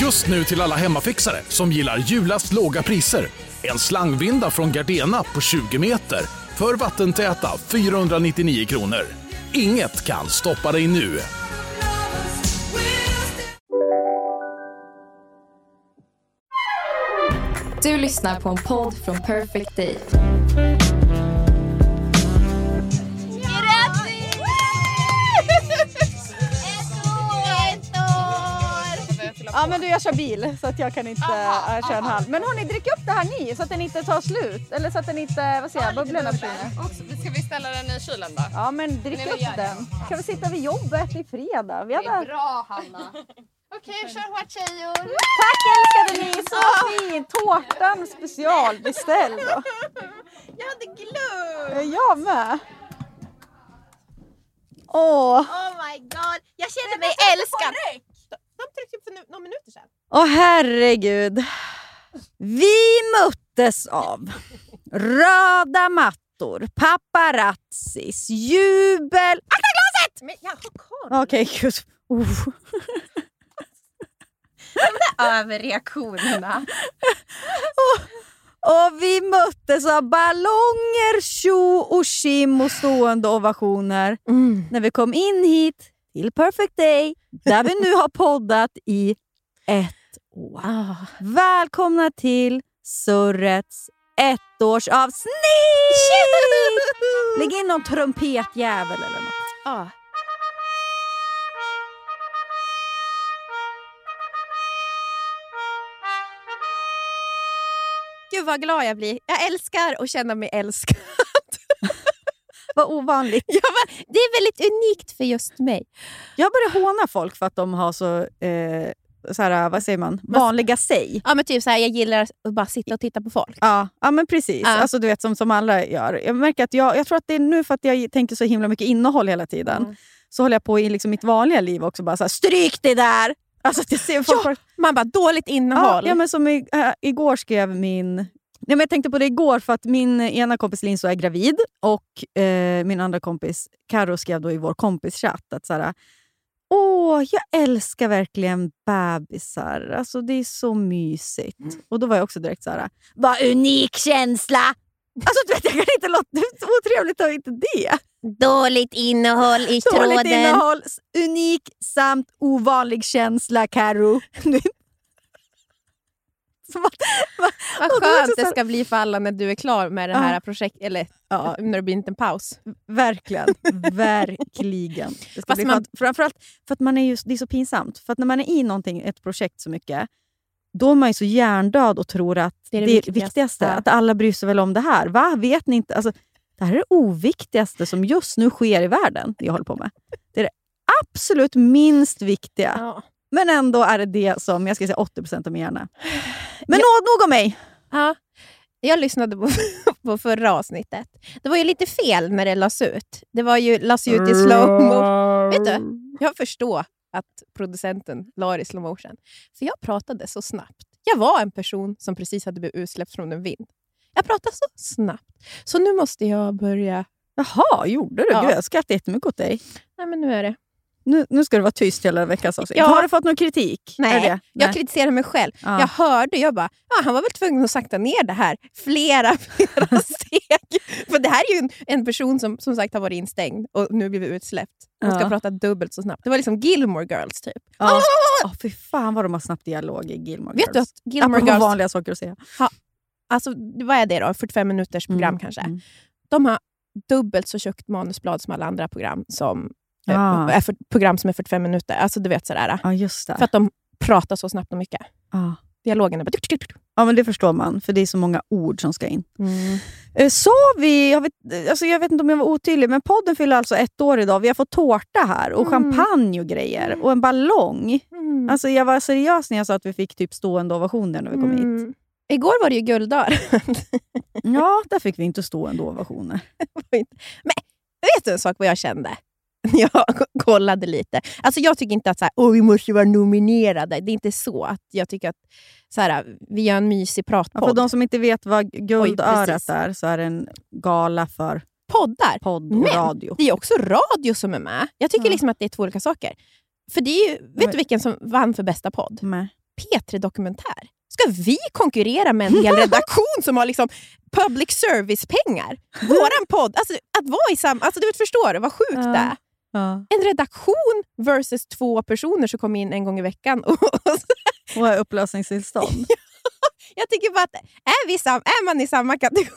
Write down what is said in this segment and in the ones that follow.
Just nu till alla hemmafixare som gillar julast låga priser. En slangvinda från Gardena på 20 meter för vattentäta 499 kronor. Inget kan stoppa dig nu. Du lyssnar på en podd från Perfect Day. Ja men du jag kör bil så att jag kan inte äh, köra en halv. Men hörni drick upp det här ni så att den inte tar slut. Eller så att den inte, vad säger jag, bubblorna försvinner. Ska vi ställa den i kylen då? Ja men drick Nej, upp gör det. den. Kan vi sitta vid jobbet i fredag? Vi Det är hade... bra Hanna. Okej, kör hårt tjejor. Tack älskade ni, så fint! Tårtan specialbeställd. Jag hade glömt. Jag med. Åh, Oh my god, jag känner mig älskad. De tryckte upp för nu- några minuter sedan. Åh herregud. Vi möttes av röda mattor, paparazzis, jubel... Akta glaset! Men jag har koll. Okej, gud. Oh. Överreaktionerna. Och vi möttes av ballonger, tjo och tjim och stående ovationer när vi kom in hit till Perfect Day, där vi nu har poddat i ett år. Välkomna till Surrets ettårsavsnitt! Lägg in någon trumpetjävel eller något. Ah. Gud vad glad jag blir. Jag älskar att känna mig älskad. Vad ovanligt. Ja, men det är väldigt unikt för just mig. Jag börjar håna folk för att de har så, eh, så här, vad säger man, vanliga sig. Ja, men typ så här, jag gillar att bara sitta och titta på folk. Ja, ja men precis. Ja. Alltså, du vet, som, som alla gör. Jag märker att jag, jag tror att det är nu för att jag tänker så himla mycket innehåll hela tiden. Mm. Så håller jag på i liksom mitt vanliga liv också bara så här, stryk det där! Alltså jag ser folk Ja, Man bara, dåligt ja, innehåll. ja, men som i, äh, igår skrev min... Nej, men jag tänkte på det igår för att min ena kompis Linso är gravid och eh, min andra kompis Karo skrev då i vår kompischatt att så här, Åh, jag älskar verkligen bebisar. Alltså, det är så mysigt. Och då var jag också direkt så här, vad unik känsla! Alltså du vet, jag kan inte låta... Hur otrevligt är inte det? Dåligt innehåll i Dåligt innehåll, unik samt ovanlig känsla, Karo. Som att- Vad skönt det ska bli för alla när du är klar med det här projektet. Eller Ja, när det blir en liten paus. verkligen. verkligen. Det ska Fast bli man- för att, framförallt för att man är just, det är så pinsamt. För att när man är i någonting, ett projekt så mycket, då är man ju så hjärndöd och tror att Det är det det viktigaste. viktigaste. Att alla bryr sig väl om det här. Va? Vet ni inte? Alltså, det här är det oviktigaste som just nu sker i världen, det jag håller på med. Det är det absolut minst viktiga. Ja. Men ändå är det det som jag ska säga 80% av min hjärna. Men nog, nog om mig. Ja. Jag lyssnade på, på förra avsnittet. Det var ju lite fel när det lades ut. Det var ju, lades ut i slow motion. Vet du, jag förstår att producenten la det i slow motion. För jag pratade så snabbt. Jag var en person som precis hade blivit utsläppt från en vind. Jag pratade så snabbt. Så nu måste jag börja... Jaha, gjorde du? Ja. Gud, jag skrattar jättemycket åt dig. Nej, men nu är det. Nu, nu ska du vara tyst hela veckans avsnitt. Ja. Har du fått någon kritik? Nej, jag kritiserar mig själv. Ja. Jag hörde, jag bara, ja, han var väl tvungen att sakta ner det här flera, flera steg. För det här är ju en, en person som som sagt har varit instängd och nu blivit utsläppt. Hon ska prata dubbelt så snabbt. Det var liksom Gilmore Girls typ. Ja. Oh, fy fan vad de har snabbt dialog i Gilmore Vet du Girls. att Gilmore Apropå Girls, vanliga saker att säga. alltså, vad är det då? 45 minuters program Mm, kanske. mm. De har dubbelt så tjockt manusblad som alla andra program som, Ah. är för, program som är 45 minuter. Alltså du vet sådär. Ja, just det. För att de pratar så snabbt och mycket. Ja. Dialogen är bara... Ja, men det förstår man, för det är så många ord som ska in. Mm. Eh, Sa vi, jag vet, alltså jag vet inte om jag var otydlig, men podden fyller alltså ett år idag. Vi har fått tårta här och Mm. champagne och grejer och en ballong. Mm. Alltså jag var seriös när jag sa att vi fick typ stående ovationer när vi kom hit. Mm. Igår var det ju gulddagar. Ja, där fick vi inte stående ovationer. Vet du en sak vad jag kände? Jag kollade lite. Alltså jag tycker inte att så här, Åh, vi måste vara nominerade. Det är inte så. att Jag tycker att så här, vi gör en mysig Ja, pratpodd. för de som inte vet vad Guldörat är, så är det en gala för Poddar. podd och Men radio. Det är också radio som är med. Jag tycker Ja. liksom att det är två olika saker. För det är ju, vet Men- du vilken som vann för bästa podd? Med. P3 Dokumentär. Ska vi konkurrera med en hel redaktion som har liksom public service-pengar? Våran podd, alltså att vara i samma... Alltså du vet, förstår du vad sjukt Ja. det är? Ja. En redaktion versus två personer som kommer in en gång i veckan. Och Och har upplösningstillstånd. jag tycker bara att är, vi sam, är man i samma kategori...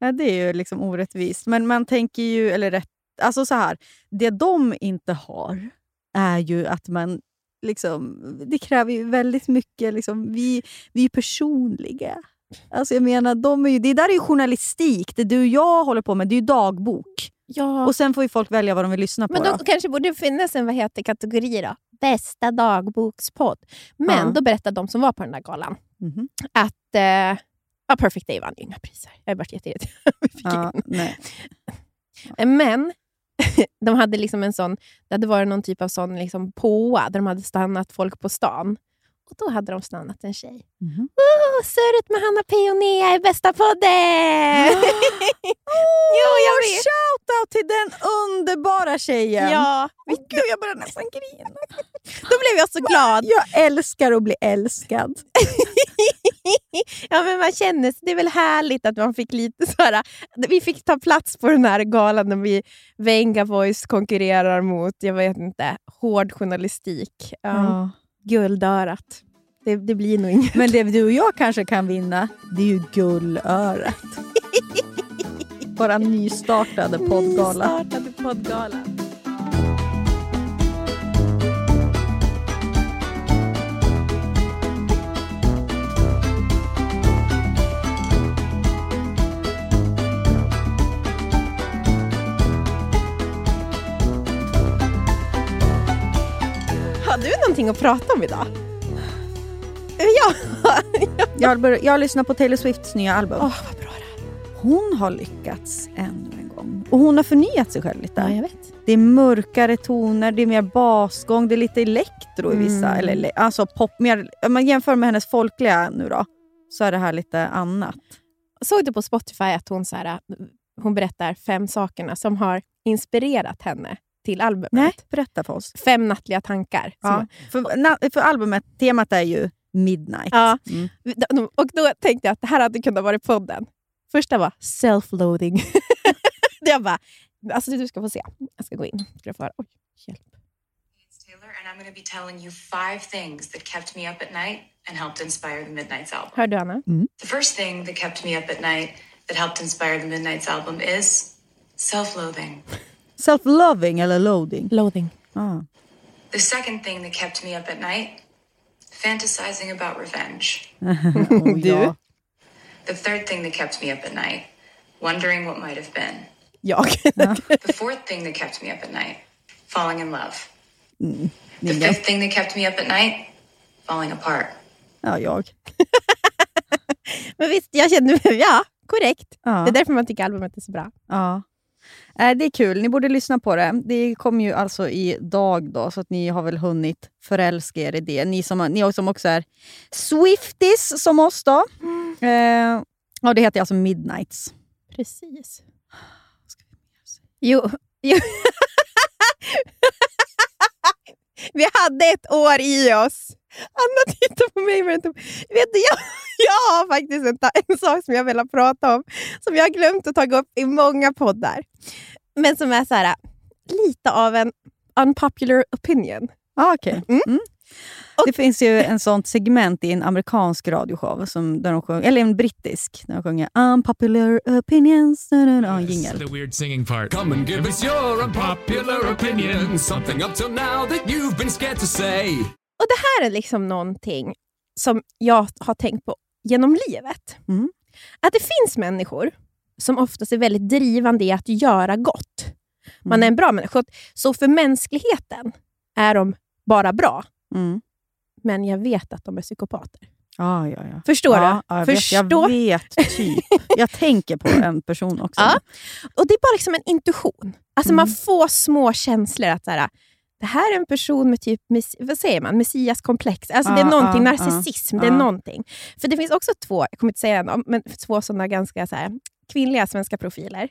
Ja, det är ju liksom orättvist. Men man tänker ju, eller rätt, alltså så här, det de inte har är ju att man liksom, det kräver ju väldigt mycket, liksom, vi, vi är personliga. Alltså jag menar, de är ju, det där är ju journalistik. Det du och jag håller på med det är ju dagbok. Ja. Och Sen får ju folk välja vad de vill lyssna på. Men då då. kanske borde finnas en vad heter, kategori då? Bästa dagbokspodd. Men Ja. då berättade de som var på den där galan Mhm. att eh, ja, Perfect Day vann inga priser. Jag har varit jätteirriterad. Ja, nej. Men de hade liksom en sån, det hade varit någon typ av sån liksom påa där de hade stannat folk på stan. Och då hade de stannat en tjej. Mhm. Oh, surret med Hanna P och Nea är bästa podden! jo, jag vet. Shoutout till den underbara tjejen! Ja, Åh, Gud, jag börjar nästan grina. då blev jag så glad. Jag älskar att bli älskad. ja, men man känner sig, det är väl härligt att man fick lite så här, vi fick ta plats på den här galan när vi Venga Voice konkurrerar mot, jag vet inte, hård journalistik. Ja, Guldörat. Det, det blir nog inget. Men det du och jag kanske kan vinna, det är ju gullörat. Våra nystartade poddgala. Nystartade poddgala. Har du någonting att prata om idag? Ja. Jag har, börjat, jag har lyssnat på Taylor Swifts nya album. Åh, vad bra det Hon har lyckats ännu en gång. Och hon har förnyat sig själv lite. Ja, jag vet. Det är mörkare toner, det är mer basgång, det är lite elektro i vissa. Mm. Eller, alltså pop, mer, om man jämför med hennes folkliga nu då, så är det här lite annat. Såg du på Spotify att hon, så här, hon berättar fem sakerna som har inspirerat henne till albumet? Nej, berätta för oss. Fem nattliga tankar. Ja. Som, För, na, för albumet, temat är ju Midnight. ja. Mm. Och då tänkte jag att det här hade kunnat vara podden. Första var self-loading. jag bara, alltså du ska få se. Jag ska gå in. Ska få höra. Oj, hjälp. It's Taylor, and I'm going to be telling you five things that kept me up at night and helped inspire the Midnight's album. Hör du Anna? The first thing that kept me up at night that helped inspire the Midnight's album is self loathing. Self-loving eller loading? Loathing. Ah. The second thing that kept me up at night, fantasizing about revenge. Oh, ja. The third thing that kept me up at night, wondering what might have been. Jag. The fourth thing that kept me up at night, falling in love. The Ninja. fifth thing that kept me up at night, falling apart. ja, jag. Men visst, jag känner ja, korrekt. Ja. Det är därför man tycker albumet är så bra. Ja. Eh, Det är kul, ni borde lyssna på det. Det kom ju alltså idag då, så att ni har väl hunnit förälska er i det. Ni som, ni som också är Swifties som oss då. Eh, och det heter alltså Midnights. Precis. Jo. jo. Vi hade ett år i oss. Anna tittar på mig med en tum. Vet du, jag, jag har faktiskt en, en sak som jag vill prata om, som jag har glömt att ta upp i många poddar. Men som är så här, lite av en unpopular opinion. Ah, okay. Mm. mm. Det finns ju en sånt segment i en amerikansk radioshow, som, där de sjunger, eller en brittisk, där de sjunger unpopular opinions. Da. The weird singing part. Come and give us your unpopular opinion. Something up till now that you've been scared to say. Och det här är liksom någonting som jag har tänkt på genom livet. Mm. Att det finns människor som oftast är väldigt drivande i att göra gott. Man Mm. är en bra människa. Så för mänskligheten är de bara bra. Mm. Men jag vet att de är psykopater. Ja, ja, ja. Förstår ja, du? Ja, jag, vet, jag vet, typ. Jag tänker på en person också. Ja. Och Det är bara liksom en intuition. Alltså Man Mm. får små känslor att så här, det här är en person med typ, vad säger man, messiaskomplex. Alltså det är någonting, narcissism. Det är någonting. För det finns också två, jag kommer inte säga dem, men två sådana ganska så här, kvinnliga svenska profiler.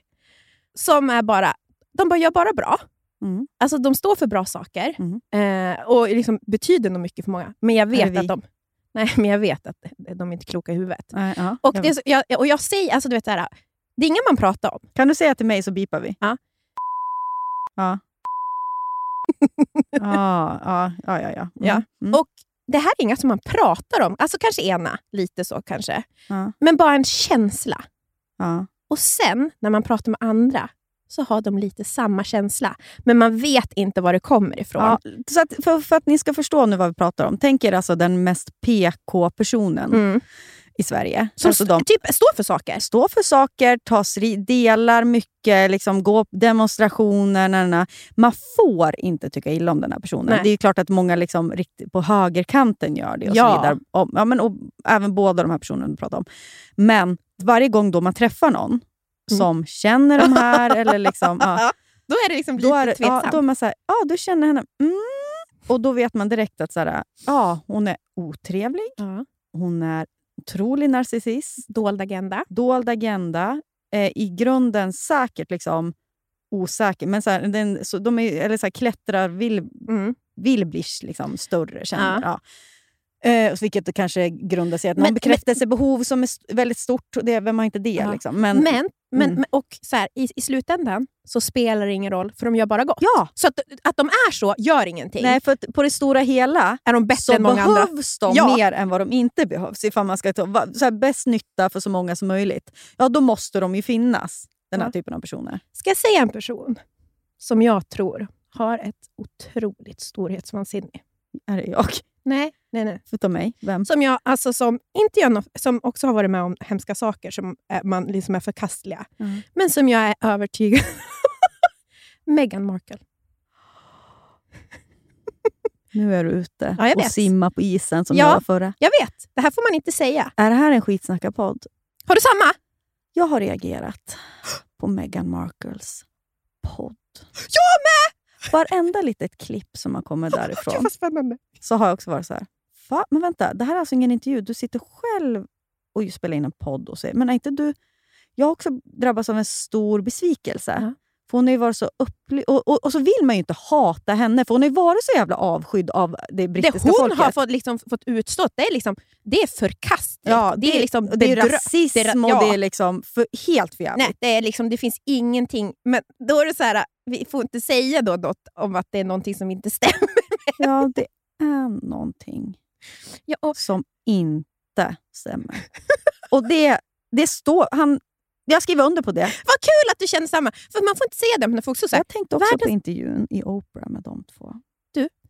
Som är bara, de bara gör bara bra. Mm. Alltså de står för bra saker Mm. eh, och liksom betyder nog mycket för många. Men jag vet att de Nej, men jag vet att de är inte kloka i huvudet. Nej, ja, Och, jag det så, jag, och jag säger, alltså du vet så här, det är ingen man pratar om. Kan du säga till mig så bipar vi? Ja. Ja. ja, ja, ja, ja. Mm. Ja. Mm. Och det här är inget som man pratar om. Alltså kanske ena, lite så kanske. Ja. Men bara en känsla. ja. Och sen när man pratar med andra så har de lite samma känsla. Men man vet inte var det kommer ifrån. Ja, så att, för, för att ni ska förstå nu vad vi pratar om. Tänk er alltså den mest PK-personen Mm. i Sverige. Som alltså de typ står för saker. står för saker, strid, delar mycket, liksom, går på demonstrationer. na, na. Man får inte tycka illa om den här personen. Nej. Det är klart att många liksom, på högerkanten gör det. Och Ja. så vidare. Och, ja, men, och, även båda de här personerna du pratar om. Men varje gång då man träffar någon. Som känner de här, eller liksom, ja, Då är det liksom lite då är, det- ja, tveksamt. då är man såhär, ja du känner henne. Mm. Och då vet man direkt att såhär, ja, hon är otrevlig, Ja. hon är otrolig narcissist, Dold agenda. dold agenda, eh, i grunden säkert liksom osäker, men så här, den, så de är, eller så här, klättrar vill, Mm. vill bli liksom större, känner Ja. ja. Eh, vilket kanske grundar sig i att Men- någon bekräftelsebehov som är väldigt stort. och Det, vem har inte det? Ja. Liksom. Men, Men, Mm. men och så här, i, i slutändan så spelar det ingen roll, för de gör bara gott. ja, Så att, att de är så gör ingenting. nej, för på det stora hela är de bättre så än många andra? behövs de Ja. mer än vad de inte behövs. Ifall man ska ta så här, bäst nytta för så många som möjligt. Ja, då måste de ju finnas, den här Ja. typen av personer. Ska jag säga en person som jag tror har ett otroligt storhetsvansinne? Är det jag? Nej, nej, nej. Utav mig? Vem? Som, jag, alltså, som, inte gör som också har varit med om hemska saker som är, man liksom är förkastliga. Mm. Men som jag är övertygad Meghan Markle. Nu är du ute Ja, och vet. simmar på isen som Ja. jag var förra. Jag vet, det här får man inte säga. Är det här en skitsnackarpodd? Har du samma? Jag har reagerat på Meghan Markles podd. Jag med! Varenda litet klipp som har kommit därifrån spännande. så har jag också varit så här. Va? Men vänta, det här är alltså ingen intervju. Du sitter själv och spelar in en podd och säger, men är inte du... Jag har också drabbats av en stor besvikelse. Ja. För hon har varit så upply- och, och, och så vill man ju inte hata henne, för hon har varit så jävla avskydd av det Det brittiska hon folket. har fått, liksom, fått utstå, det är, liksom, det är förkastligt. Ja, det, är liksom det är rasism det är och ja. det är liksom för, helt för jävligt. Nej, det, är liksom, det finns ingenting. Men då är det så här, vi får inte säga då något om att det är någonting som inte stämmer. Ja, det är någonting Ja, och, som inte stämmer. Och det, det står... Han, jag skriver under på det. vad kul att du känner samma. För man får inte säga det om folk så. här, Jag tänkte också på världens- intervjun i Oprah med de två.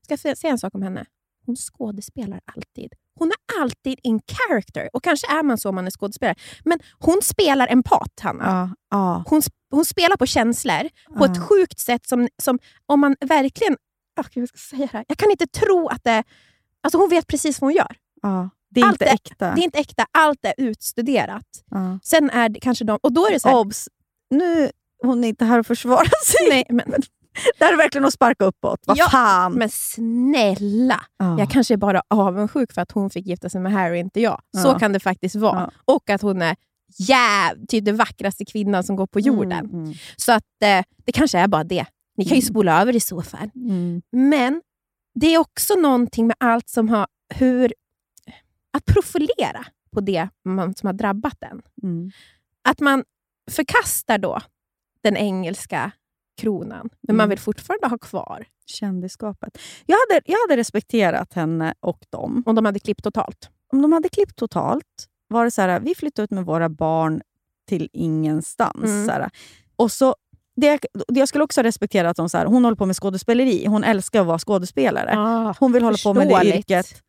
Ska jag säga en sak om henne? Hon skådespelar alltid. Hon är alltid in character. Och kanske är man så om man är skådespelare. Men hon spelar empat, Hanna. Ja, ja, Hon, hon spelar på känslor på ett sjukt sätt som, som om man verkligen... Oh, vad ska jag säga det här? Jag kan inte tro att det... Alltså hon vet precis vad hon gör. ja. Det är Allt inte är- äkta. Det är inte äkta, allt är utstuderat. ja. Sen är det kanske de... Och då är det så här, Obs! Nu hon är inte här att försvara sig. nej, men, Det här är verkligen att sparka uppåt. Vad Ja, fan! men snälla! Ja. Jag kanske är bara avundsjuk för att hon fick gifta sig med Harry, inte jag. Så Ja. kan det faktiskt vara. Och att hon är jäv, typ den vackraste kvinnan som går på jorden. Mm, mm, Så att eh, det kanske är bara det. Ni kan ju Mm. spola över i så fall. mm. Men det är också någonting med allt som har... hur Att profilera på det man, som har drabbat en. Mm. Att man förkastar då den engelska kronan, men man Mm. vill fortfarande ha kvar. Kändisskapet. Jag hade, jag hade respekterat henne och dem. Om de hade klippt totalt. Om de hade klippt totalt, var det så här, vi flyttar ut med våra barn till ingenstans. Mm. Så här. Och så, det, jag skulle också respektera att de, så här, hon håller på med skådespeleri. Hon älskar att vara skådespelare. Ah, Hon vill hålla på med det yrket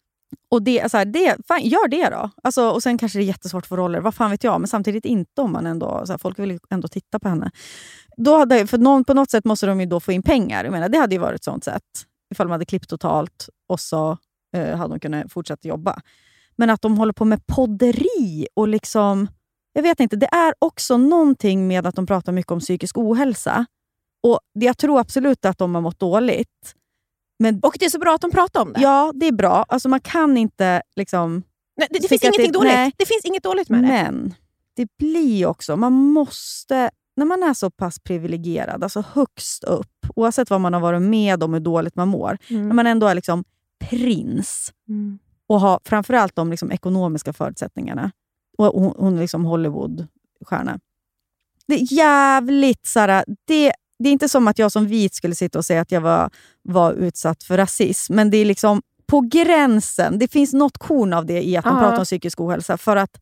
och det, så här, det, fan, gör det då. Alltså, och Sen kanske det är jättesvårt att få roller, vad fan vet jag. Men samtidigt inte om man ändå... Så här, folk vill ju ändå titta på henne. Då hade, för någon, på något sätt måste de ju då få in pengar. Jag menar, det hade ju varit ett sånt sätt. Ifall de hade klippt totalt och så eh, hade de kunnat fortsätta jobba. Men att de håller på med podderi och liksom... Jag vet inte, det är också någonting med att de pratar mycket om psykisk ohälsa. Och Jag tror absolut att de har mått dåligt. Men, Och det är så bra att de pratar om det. ja, det är bra. Alltså man kan inte... liksom Nej, det, det finns det- dåligt. nej. Det finns inget dåligt med det. Men det blir också... Man måste... När man är så pass privilegierad, alltså högst upp, oavsett vad man har varit med om hur dåligt man mår, Mm. när man ändå är liksom prins Mm. och har framförallt de liksom ekonomiska förutsättningarna. Och hon, hon är liksom Hollywoodstjärna. Det är jävligt... Såhär, det, det är inte som att jag som vit skulle sitta och säga att jag var, var utsatt för rasism, men det är liksom på gränsen. Det finns något korn av det i att de Ja. pratar om psykisk ohälsa. För att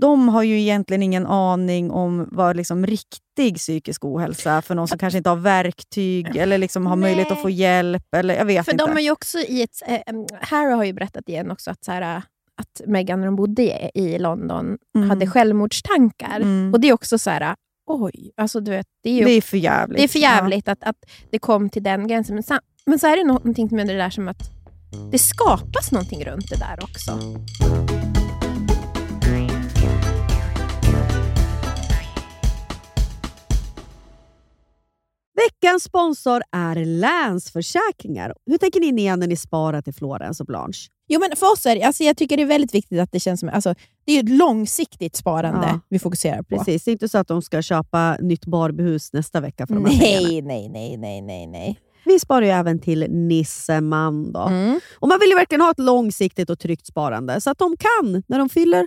de har ju egentligen ingen aning om vad liksom riktig psykisk ohälsa för någon som kanske inte har verktyg eller liksom har möjlighet att Nej. få hjälp. Eller jag vet För inte. de är ju också i ett... Eh, em, Harry har ju berättat igen också att, så här, att Meghan när de bodde i, i London Mm. hade självmordstankar. Mm. Och det är också så här, oj, alltså du vet, det är ju det är för jävligt. det är för jävligt att, att det kom till den gränsen. Men, men så är det någonting med det där som att det skapas någonting runt det där också. Veckans sponsor är Länsförsäkringar. Hur tänker ni när ni sparar till Florens och Blanche? Jo, men för oss är det, alltså jag tycker det är väldigt viktigt att det känns som... Alltså, det är ett långsiktigt sparande Ja. vi fokuserar på. Precis, det är inte så att de ska köpa nytt Barbiehus nästa vecka för de här. Nej, nej, nej, nej, nej, nej. Vi sparar ju även till Nisseman. Då. Mm. Och man vill ju verkligen ha ett långsiktigt och tryggt sparande så att de kan, när de fyller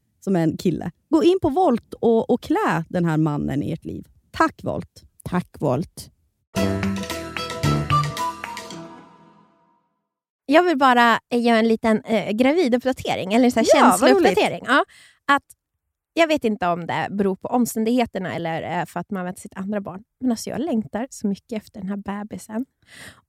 som är en kille. Gå in på Volt och, och klä den här mannen i ert liv. Tack Volt! Tack Volt. Jag vill bara eh, göra en liten eh, graviduppdatering, eller en sån här Ja, känslouppdatering. Ja, att jag vet inte om det beror på omständigheterna eller eh, för att man väntar sitt andra barn. Men alltså jag längtar så mycket efter den här bebisen.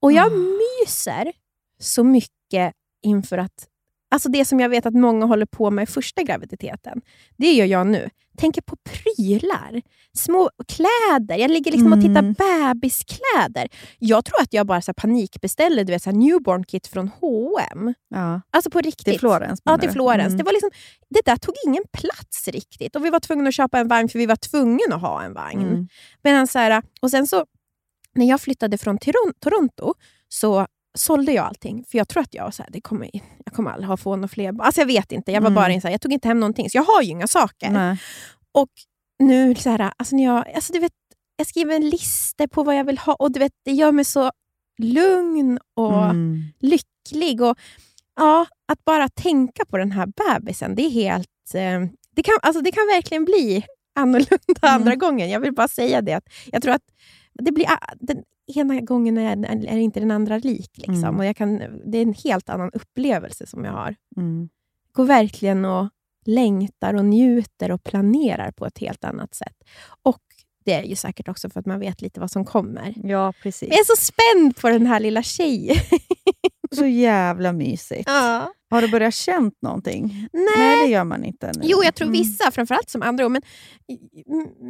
Och jag myser så mycket inför att... Alltså det som jag vet att många håller på med i första graviditeten, det gör jag nu. Tänker på prylar, små kläder. Jag ligger liksom och tittar Mm. bebiskläder. Jag tror att jag bara så panikbeställde du vet, så newborn kit från H&M. Ja, Alltså på riktigt. till Florens Ja, till? Florens. Mm. Det, var liksom, det där tog ingen plats riktigt. Och Vi var tvungna att köpa en vagn för vi var tvungna att ha en vagn. Mm. Men så här, och sen så, när jag flyttade från Toron- Toronto så sålde jag allting. För jag tror att jag var så här, det kommer, jag kommer aldrig ha få några fler. Alltså jag vet inte. Jag var Mm. bara så här, jag tog inte hem någonting. Så jag har ju inga saker. Nej. Och nu, så här, alltså när jag, alltså du vet, jag skriver en lista på vad jag vill ha och du vet, det gör mig så lugn och Mm. lycklig. Och, ja, att bara tänka på den här bebisen, det är helt... Eh, det, kan, alltså det kan verkligen bli annorlunda Mm. andra gången. Jag vill bara säga det. Att jag tror att det blir, den ena gången är, är inte den andra lik. Liksom. Mm. Och jag kan, det är en helt annan upplevelse som jag har. Mm. går verkligen och längtar och njuter och planerar på ett helt annat sätt. Och det är ju säkert också för att man vet lite vad som kommer. Ja, precis. Jag är så spänd på den här lilla tjejen. Så jävla mysigt. Ja. Har du börjat känt någonting? Nej. Nej, det gör man inte ännu. Jo, jag tror Mm. vissa, framförallt som andra. Men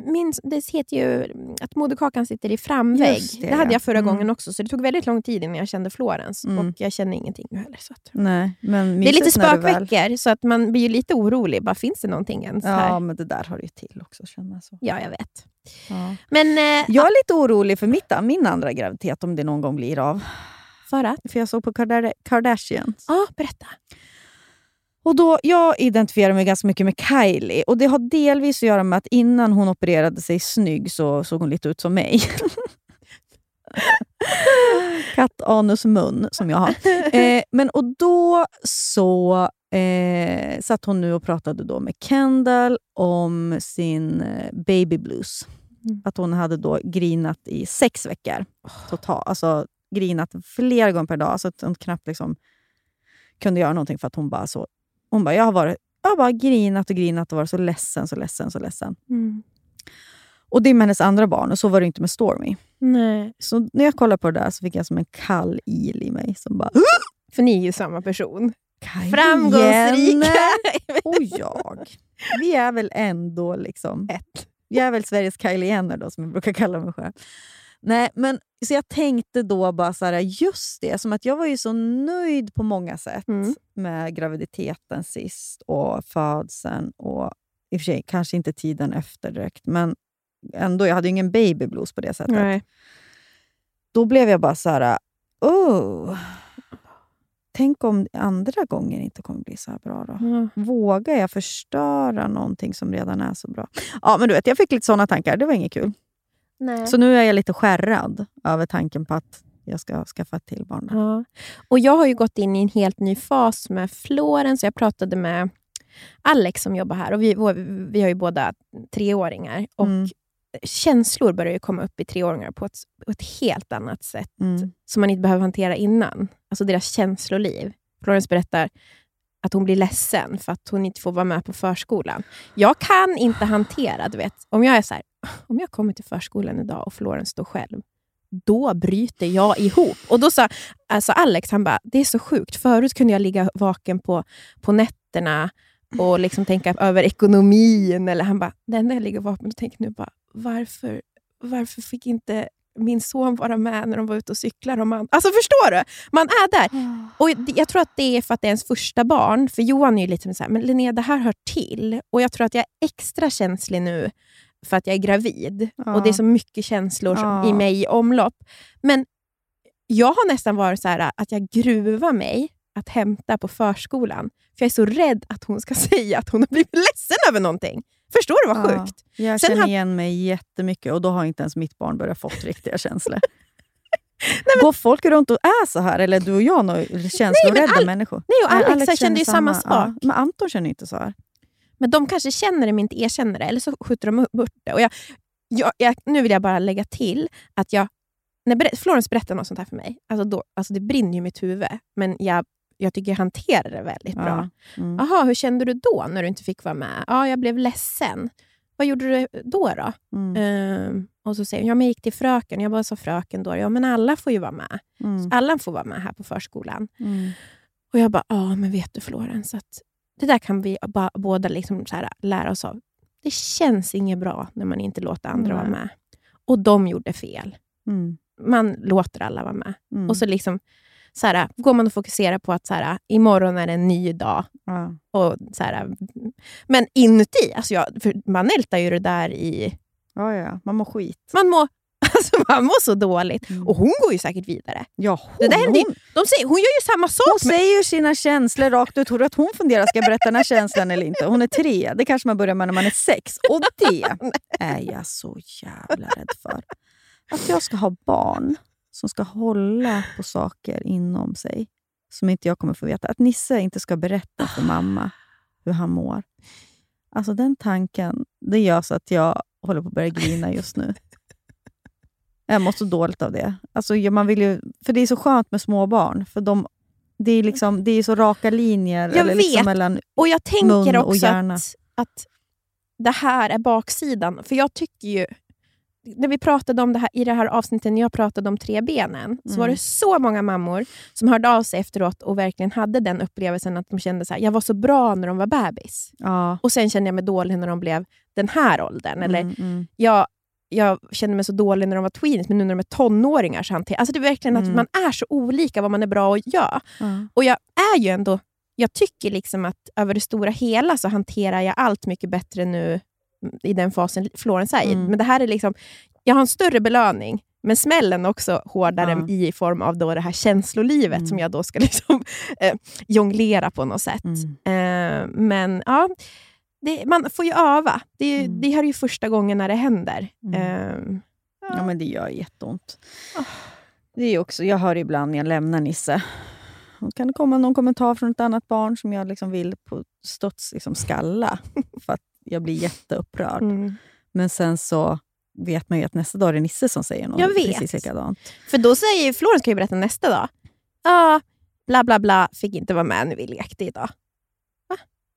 min, det heter ju att moderkakan sitter i framvägg. Just Det, det, hade ja. jag förra Mm. gången också, så det tog väldigt lång tid innan jag kände Florens. Mm. Och jag känner ingenting nu heller. Så att. Nej, men Det är lite du väl- spökveckor, så att man blir lite orolig. Bara, finns det någonting ens här? Ja, men det där har du ju till också. Känna så. Ja, jag vet. Ja. Men eh, Jag är lite orolig för mitt, min andra graviditet, om det någon gång blir av. för att? För jag såg på Kardar- Kardashians. Ja, berätta. Och då, jag identifierar mig ganska mycket med Kylie. Och Det har delvis att göra med att innan hon opererade sig snygg så såg hon lite ut som mig. Katt, anus, mun som jag har. Eh, men och Då så eh, satt hon nu och pratade då med Kendall om sin eh, baby blues. Mm. Att hon hade då grinat i sex veckor. Total, alltså grinat flera gånger per dag. Så att hon knappt liksom kunde göra någonting för att hon bara så... Hon bara, jag har, varit, jag har bara grinat och grinat och varit så ledsen, så ledsen, så ledsen. Mm. Och det är med hennes andra barn och så var det inte med Stormy. Nej. Så när jag kollade på det där så fick jag som en kall il i mig som bara... För ni är ju samma person. Kylie Framgångsrika! Och jag. Vi är väl ändå liksom... Ett. Jag är väl Sveriges Kylie Jenner då, som jag brukar kalla mig själv. Nej, men så jag tänkte då bara så här, just det, som att jag var ju så nöjd på många sätt Mm. med graviditeten sist och födseln och i och för sig kanske inte tiden efter direkt, men ändå, jag hade ju ingen baby blues på det sättet. Nej. Då blev jag bara så här, oh, tänk om andra gånger inte kommer bli så här bra då. Ja. Vågar jag förstöra någonting som redan är så bra? Ja, men du vet, jag fick lite såna tankar. Det var inget kul. Nej. Så nu är jag lite skärrad över tanken på att jag ska skaffa ett till barn. Ja. Och jag har ju gått in i en helt ny fas med Florens. Jag pratade med Alex som jobbar här. Och vi, vi har ju båda treåringar. Och Mm. Känslor börjar ju komma upp i treåringar på ett, på ett helt annat sätt Mm. som man inte behöver hantera innan. Alltså deras känsloliv. Florens berättar att hon blir ledsen för att hon inte får vara med på förskolan. Jag kan inte hantera, du vet, om jag är så här, om jag kommer till förskolan idag och Florens står själv, då bryter jag ihop. Och då sa alltså Alex, han bara, det är så sjukt. Förut kunde jag ligga vaken på, på nätterna och liksom tänka över ekonomin. Eller han bara, det enda jag ligger vaken och tänker nu bara, varför, varför fick inte min son vara med när de var ute och cyklar? Och man, alltså förstår du? Man är där. Och det- Jag tror att det är för att det är ens första barn. För Johan är ju lite så här, men Linnea, det här hör till. Och jag tror att jag är extra känslig nu för att jag är gravid. Ja. Och det är så mycket känslor som, Ja. i mig i omlopp. Men jag har nästan varit så här att jag gruvar mig att hämta på förskolan. För jag är så rädd att hon ska säga att hon har blivit ledsen över någonting. Förstår du vad Ja, sjukt? Jag Sen känner igen mig jättemycket och då har inte ens mitt barn börjat fått riktiga känslor. Går folk runt och är så här? Eller du och jag känslorädda Al- människor? Nej, och Nej, Alex, kände ju samma, sak. Ja, men Anton känner inte så här. Men de kanske känner det men inte erkänner det, eller så skjuter de bort det. Och jag, jag, jag, nu vill jag bara lägga till att jag, när Florence berättar något sånt här för mig, alltså då, alltså det brinner ju i mitt huvud, men jag, jag tycker jag hanterar det väldigt bra. Ja. Mm. Jaha, hur kände du då när du inte fick vara med? Ja, jag blev ledsen. Vad gjorde du då? då? Mm. Ehm, och så säger hon, ja, men jag gick till fröken. Jag bara sa fröken då. Ja, men alla får ju vara med. Mm. Alla får vara med här på förskolan. Mm. Och jag bara, ja men vet du Florens, att det där kan vi ba, båda liksom så här, lära oss av. Det känns inget bra när man inte låter andra Nej. vara med. Och de gjorde fel. Mm. Man låter alla vara med. Mm. Och så liksom så här, går man och fokuserar på att så här, imorgon är det en ny dag. ja. Och så här, men inuti, alltså jag, man ältar ju det där i... Ja, ja, man mår skit. Man mår Alltså, man mår så dåligt. Och hon går ju säkert vidare. Ja, hon, Det där ju, hon, de säger, hon gör ju samma hon sak. Med, säger ju sina känslor rakt ut. Tror du att hon funderar, ska jag berätta den här känslan eller inte? Hon är tre, det kanske man börjar med när man är sex. Och det är jag så jävla rädd för. Att jag ska ha barn som ska hålla på saker inom sig som inte jag kommer få veta. Att Nisse inte ska berätta för mamma hur han mår. Alltså den tanken, det gör så att jag håller på att börja grina just nu. Jag mår så dåligt av det. Alltså, man vill ju, för det är så skönt med små barn. För de, det, är liksom, det är så raka linjer Jag eller liksom vet. mellan och jag tänker mun och också hjärna. att, att det här är baksidan. För jag tycker ju, när vi pratade om det här i det här avsnittet, när jag pratade om tre benen, så var Mm. det så många mammor som hörde av sig efteråt och verkligen hade den upplevelsen att de kände så här, jag var så bra när de var bebis. Ja. Och sen kände jag mig dålig när de blev den här åldern. Eller Mm, mm. jag, jag kände mig så dålig när de var tweens, men nu när de är tonåringar så hanterar alltså Det är verkligen att Mm. man är så olika vad man är bra att göra. Ja. Och jag är ju ändå... Jag tycker liksom att över det stora hela så hanterar jag allt mycket bättre nu mm, i den fasen Florence är i. Mm. Men det här är liksom... Jag har en större belöning, men smällen också hårdare Ja. i form av då det här känslolivet Mm. som jag då ska liksom, eh, jonglera på något sätt. Mm. Eh, men ja, det, man får ju öva. Det, Mm. det här är ju första gången när det händer. Mm. Eh, Ja, men det gör jätteont. Ah. Det är också, jag hör ibland när jag lämnar Nisse, och kan det komma någon kommentar från ett annat barn som jag liksom vill på studs liksom skalla, för att jag blir jätteupprörd. mm. Men sen så vet man ju att nästa dag är det Nisse som säger något Jag vet. precis likadant. För då säger Florence kan ju berätta nästa dag. Ja, bla bla bla, fick inte vara med när vi lekte idag.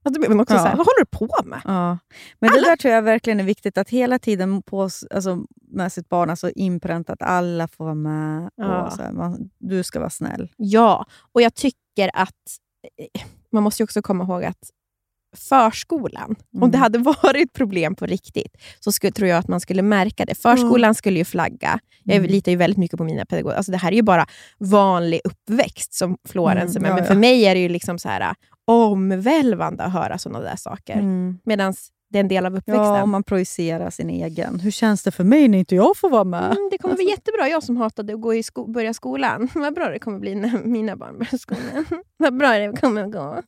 Alltså, man också Ja. så här, vad håller du på med? Ja. Men Alla- det där tror jag verkligen är viktigt, att hela tiden på, alltså, med sitt barn alltså inpränta att alla får vara med. Ja. Så här, man, du ska vara snäll. Ja, och jag tycker att eh, man måste också komma ihåg att förskolan, om Mm. det hade varit problem på riktigt, så skulle, tror jag att man skulle märka det. Förskolan skulle ju flagga. Jag Mm. litar ju väldigt mycket på mina pedagoger. Alltså det här är ju bara vanlig uppväxt som Florence Mm, med. ja, Men för ja. mig är det ju liksom så här omvälvande att höra sådana där saker. Mm. Medan det är en del av uppväxten. Ja, om man projicerar sin egen. Hur känns det för mig när inte jag får vara med? Mm, det kommer bli jättebra. Jag som hatade att gå i sko- börja skolan. Vad bra det kommer bli när mina barn börjar skolan. Vad bra det kommer gå.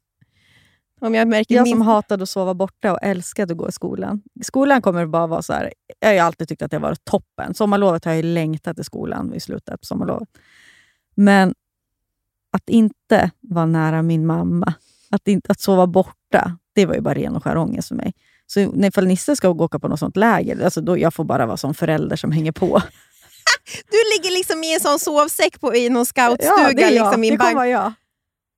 Om jag märker Jag min... som hatade att sova borta och älskade att gå i skolan. Skolan kommer bara vara så här. Jag har alltid tyckt att det varit toppen. Sommarlovet har jag ju längtat till skolan i slutet på sommarlovet. Men att inte vara nära min mamma, att, inte, att sova borta, det var ju bara ren och skär ångest för mig. Så när ifall Nisse ska åka på något sånt läger, alltså då jag får bara vara som förälder som hänger på. Du ligger liksom i en sån sovsäck på, i någon scoutstuga. det är jag. liksom, det kommer vara jag.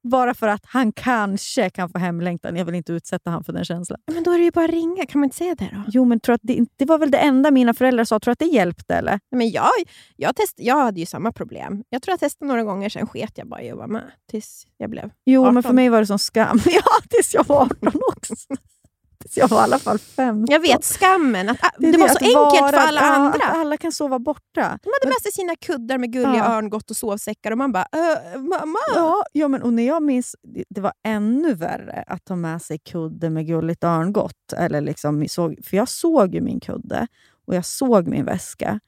Bara för att han kanske kan få hemlängtan. Jag vill inte utsätta han för den känslan. Men då är det ju bara att ringa. Kan man inte säga det då? Jo, men tror att det, det var väl det enda mina föräldrar sa. Tror att det hjälpte eller? Men jag, jag, test, jag hade ju samma problem. Jag tror jag testade några gånger, sen sket jag bara i att vara med. Tills jag blev... Jo, 18. men för mig var det som skam. Ja, tills jag var 18 också. tills jag var i alla fall 15. Jag vet skammen. Att, det, är var så enkelt vara- för alla ja, andra. Att alla kan sova borta. De hade med sig sina kuddar med gulliga Ja. örngott och sovsäckar och man bara äh, “mamma”. Ja, ja men, och när jag minns, det, det var ännu värre att ta med sig kudde med gulligt örngott. Eller liksom, för jag såg ju min kudde och jag såg min väska.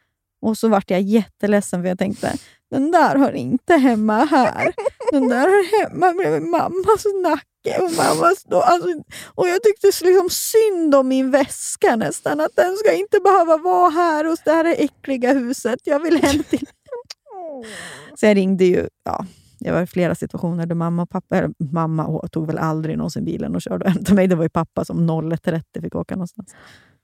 Och så vart jag jätteledsen för jag tänkte, den där hör inte hemma här. Den där hör hemma bredvid mammas nacke. Och, mammas då, alltså, och jag tyckte liksom synd om min väska nästan. Att den ska inte behöva vara här hos det här äckliga huset. Jag vill hem till... Så jag ringde ju, ja, det var flera situationer där mamma och pappa, eller mamma tog väl aldrig någonsin bilen och körde och hämtade mig. Det var ju pappa som 01.30 fick åka någonstans.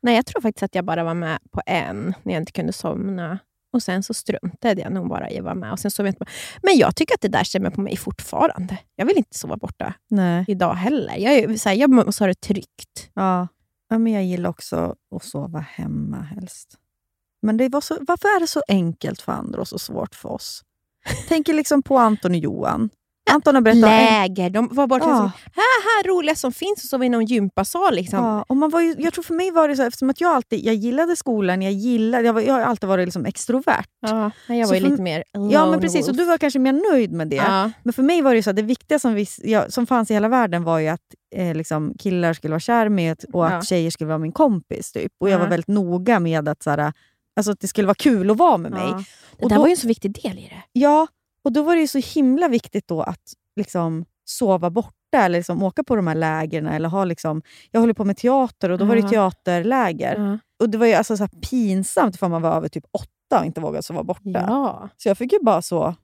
Nej, jag tror faktiskt att jag bara var med på en när jag inte kunde somna. Och Sen så struntade jag nog bara i att vara med. Och sen sov jag inte med. Men jag tycker att det där stämmer på mig fortfarande. Jag vill inte sova borta Nej. idag heller. Jag, är, så här, jag måste ha det tryggt. Ja. ja, men jag gillar också att sova hemma helst. Men det var så, varför är det så enkelt för andra och så svårt för oss? Tänker liksom på Anton och Johan. Anton har berättat... Läger. De var borta. Ja. Ja. Här, roliga som finns. Och så var i någon gympasal. Liksom. Ja, och man var ju, jag tror för mig var det så, eftersom att jag alltid jag gillade skolan, jag, gillade, jag, var, jag har alltid varit liksom extrovert. Ja, jag var för- lite mer Ja, men precis. Och du var kanske mer nöjd med det. Ja. Men för mig var det så att det viktiga som, vi, ja, som fanns i hela världen var ju att eh, liksom, killar skulle vara kär med och Ja. att tjejer skulle vara min kompis. Typ. Och Jag Ja. var väldigt noga med att så alltså att det skulle vara kul att vara med mig. Ja. Det Och där då- var ju en så viktig del i det. Ja, och då var det ju så himla viktigt då att liksom sova borta eller liksom åka på de här lägren. Eller ha liksom, jag håller på med teater och då var det teaterläger. Ja. Och Det var ju alltså så pinsamt ifall man var över typ åtta och inte vågade sova borta. Ja. Så jag fick ju bara så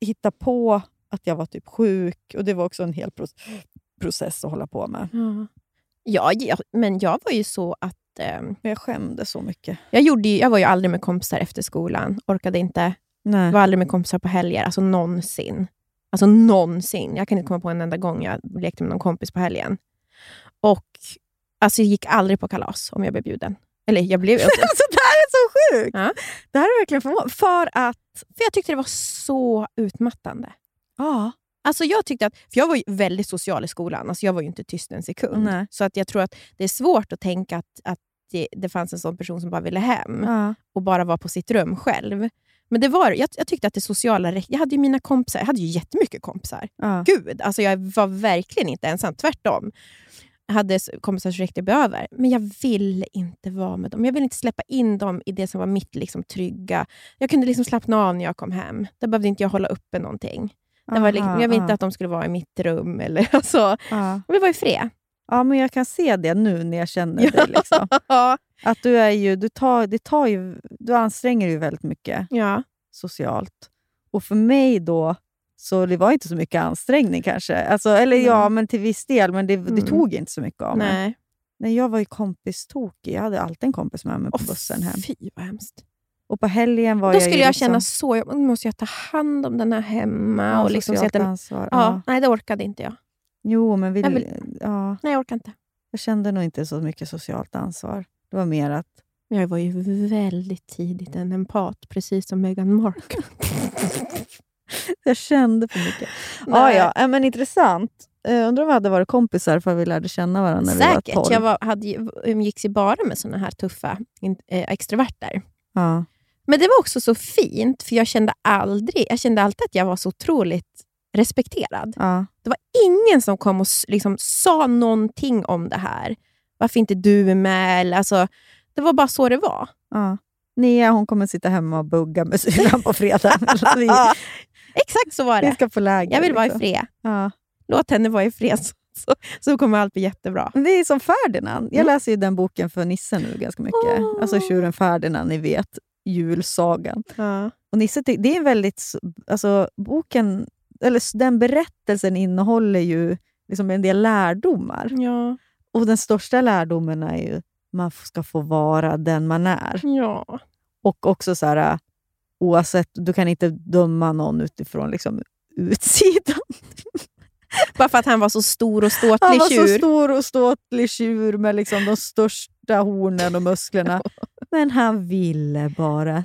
hitta på att jag var typ sjuk. Och Det var också en hel pro- process att hålla på med. Ja, ja, men jag var ju så att... Men jag skämdes så mycket. jag, gjorde ju, jag var ju aldrig med kompisar efter skolan. Orkade inte. Nej. var aldrig med kompisar på helger. Alltså någonsin. Alltså någonsin. Jag kan inte komma på en enda gång jag lekte med någon kompis på helgen. Och alltså, jag gick aldrig på kalas om jag blev bjuden. Eller jag blev alltså, det här är så sjukt! Ja. Det här är verkligen förvånande. För att... För jag tyckte det var så utmattande. Ja. Alltså jag, tyckte att, för jag var ju väldigt social i skolan. Alltså jag var ju inte tyst en sekund. Nej. Så att jag tror att det är svårt att tänka att, att det, det fanns en sån person som bara ville hem Ja. och bara var på sitt rum själv. Men det var, jag, jag tyckte att det sociala Jag hade ju mina kompisar. Jag hade ju jättemycket kompisar. Ja. Gud, alltså jag var verkligen inte ensam. Tvärtom. Jag hade kompisar som räckte över. Men jag ville inte vara med dem. Jag ville inte släppa in dem i det som var mitt liksom, trygga. Jag kunde liksom slappna av när jag kom hem. Där behövde inte jag hålla uppe någonting. Det var liksom, jag ville inte att de skulle vara i mitt rum. Eller, alltså, Ja. ville vara i fred. Ja, men jag kan se det nu när jag känner dig. Liksom. Att du är ju, du, tar, det tar ju, du anstränger dig ju väldigt mycket ja. socialt. Och för mig då, så det var inte så mycket ansträngning kanske. Alltså, eller ja, Nej. men till viss del, men det, det Mm. tog inte så mycket av mig. Nej. Nej, jag var ju kompistokig. Jag hade alltid en kompis med mig på Åh, bussen hem. Fy vad hemskt. Och på helgen var Då jag skulle jag liksom, känna så. Nu måste jag ta hand om den här hemma. ja, och liksom socialt att den, ansvar. ja, Ja. Nej, det orkade inte jag. Jo, men vill, Jag vill- ja, Nej, jag orkar inte. jag kände nog inte så mycket socialt ansvar. Det var mer att Jag var ju väldigt tidigt en empat, precis som Meghan Markle. jag kände för mycket. Ja, Nej. ja, äh, men intressant. Uh, undrar om vi hade varit kompisar för att vi lärde känna varandra när vi var Säkert. 12. Jag var, hade, umgicks ju bara med såna här tuffa in, eh, extroverter. Ja. Men det var också så fint, för jag kände aldrig, jag kände alltid att jag var så otroligt respekterad. Ja. Det var ingen som kom och liksom sa någonting om det här. Varför inte du är med? Eller, Alltså, det var bara så det var. Ja. Nea hon kommer sitta hemma och bugga med syrran på fredag. vi, Ja, exakt så var vi det. ska på läger. Jag vill vara i liksom. fred. Ja. Låt henne vara i fred, så, så, kommer allt bli jättebra. Det är som Ferdinand. Jag Mm. läser ju den boken för Nisse nu ganska mycket. Åh. Alltså Tjuren Ferdinand, ni vet. Julsagan. Ja. Och Nisse, det är en väldigt... Alltså boken, eller den berättelsen innehåller ju liksom en del lärdomar. Ja. Och den största lärdomen är ju man ska få vara den man är. ja. Och också så här, oavsett, du kan inte döma någon utifrån liksom, utsidan. Bara för att han var så stor och Han ståtlig var så tjur. stor och ståtlig tjur med liksom de största hornen och musklerna. Men han ville bara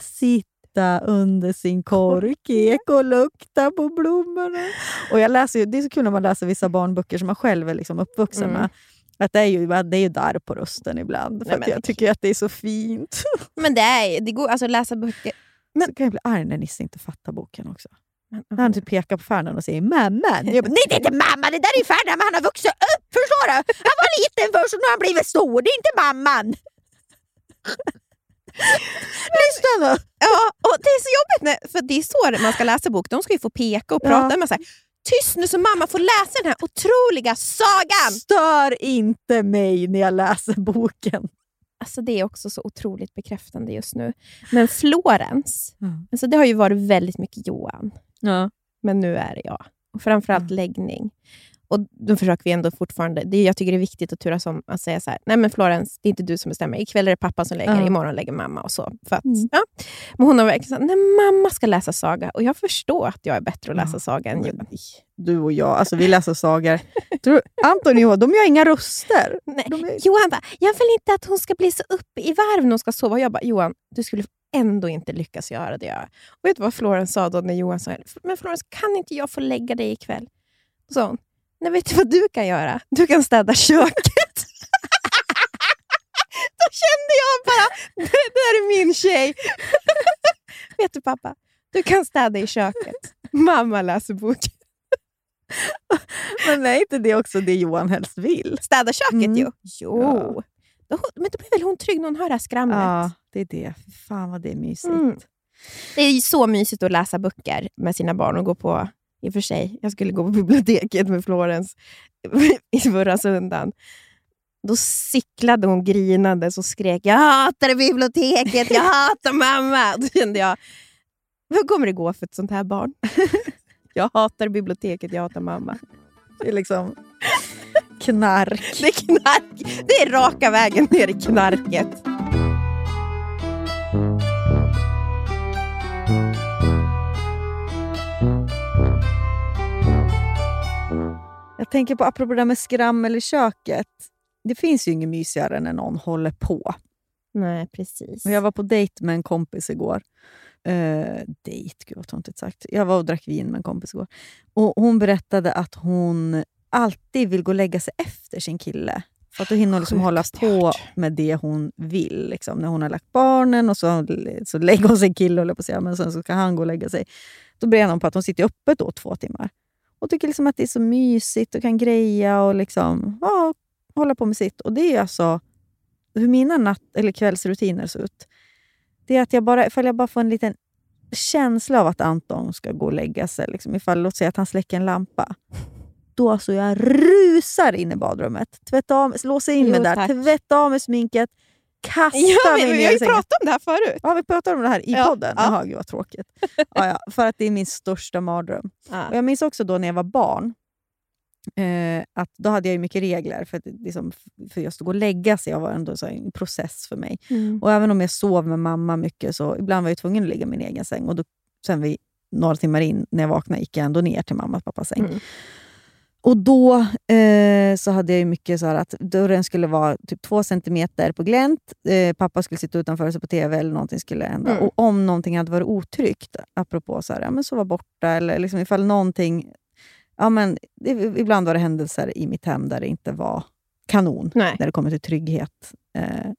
sitta under sin korkek och lukta på blommorna. Och jag läser ju, det är så kul när man läser vissa barnböcker som man själv är liksom uppvuxen Mm. med. Att det är ju det är ju där på rösten ibland. För Nej, men- jag tycker att det är så fint. Men det är det går alltså läsa böcker. Men, så kan jag bli arg när Nisse inte fattar boken också. Men, När han typ pekar på Ferdinand och säger mamman. Jag bara, Nej, det är inte mamma, det där är Ferdinand, men han har vuxit upp. Förstår du? Han var liten först och nu har han blivit stor. Det är inte mamman. Lyssna nu. Ja, och det är så jobbigt, när, för det är så man ska läsa bok. De ska ju få peka och Ja. prata. Men så här, Tyst nu så mamma får läsa den här otroliga sagan! Stör inte mig när jag läser boken. Alltså Det är också så otroligt bekräftande just nu. Men Florens, Mm. alltså det har ju varit väldigt mycket Johan. Ja. Men nu är det jag. Och framförallt läggning. Och Då försöker vi ändå fortfarande... Det, jag tycker det är viktigt att turas om att säga så här, nej men Florens, det är inte du som bestämmer. Ikväll är det pappa som lägger, Ja. imorgon lägger mamma. och så. För att, Mm. ja. Men hon har verkligen sagt, nej mamma ska läsa saga. Och jag förstår att jag är bättre att läsa Ja. saga än Johan. Du och jag, alltså vi läser sagor. Anton och jag, de gör inga röster. Nej. Är, Johan bara, jag vill inte att hon ska bli så uppe i varv när hon ska sova. Och jag bara, Johan, du skulle ändå inte lyckas göra det. Och vet du vad Florens sa då när Johan sa, men Florens, kan inte jag få lägga dig ikväll? Då sa hon, nej vet du vad du kan göra? Du kan städa köket. då kände jag bara, det där är min tjej. vet du pappa, du kan städa i köket. Mamma läser bok. men är inte det också det Johan helst vill? Städa köket Mm. ju. Jo. Då, men då blir väl hon trygg när hon hör det här skramlet? Ja, det är det. Fan vad det är mysigt. Mm. Det är så mysigt att läsa böcker med sina barn och gå på, i och för sig, jag skulle gå på biblioteket med Florens i förra söndagen. Då cyklade hon grinandes och skrek “Jag hatar biblioteket, jag hatar mamma”. Då kände jag, hur kommer det gå för ett sånt här barn? Jag hatar biblioteket, jag hatar mamma. Det är liksom knark. Det är knark. Det är raka vägen ner i knarket. Jag tänker på, apropå det där med skrammel i köket. Det finns ju inget mysigare när någon håller på. Nej, precis. Och jag var på dejt med en kompis igår. Uh, dejt, gud vad töntigt sagt. Jag var och drack vin med en kompis igår. Och Hon berättade att hon alltid vill gå och lägga sig efter sin kille. För att då hinner hon liksom hålla på med det hon vill. Liksom. När hon har lagt barnen och så, så lägger hon sin kille, håller på att säga, men sen så ska han gå och lägga sig. Då berättar hon på att hon sitter uppe då två timmar. Och tycker liksom att det är så mysigt och kan greja och liksom, ja, hålla på med sitt. Och det är alltså hur mina natt eller kvällsrutiner ser ut. Det är att jag bara, ifall jag bara får en liten känsla av att Anton ska gå och lägga sig, liksom, ifall låt säga att han släcker en lampa, då alltså jag rusar in i badrummet, tvätta av, låser in Jo, mig där, tack. tvätta av mig sminket, kastar Ja, mig vi, ner vi har ju pratat om det här förut. Ja, vi pratade om det här i Ja, podden. ja. Jaha, gud vad tråkigt. Ja, ja, för att det är min största mardröm. Ja. Och jag minns också då när jag var barn, eh, att då hade jag mycket regler för, att, det liksom, för just att gå och lägga sig. Jag var ändå så en process för mig. Mm. Och även om jag sov med mamma mycket, så ibland var jag tvungen att ligga i min egen säng. Och då, sen vi, några timmar in, när jag vaknade, gick jag ändå ner till mamma och pappas säng. Mm. Och då eh, så hade jag mycket så här att dörren skulle vara typ två centimeter på glänt. Eh, pappa skulle sitta utanför och se på TV eller någonting skulle hända. Mm. Och om någonting hade varit otryggt, apropå så här, ja, men så var borta eller liksom ifall någonting... Ja, men, ibland var det händelser i mitt hem där det inte var kanon Nej. när det kommer till trygghet eh,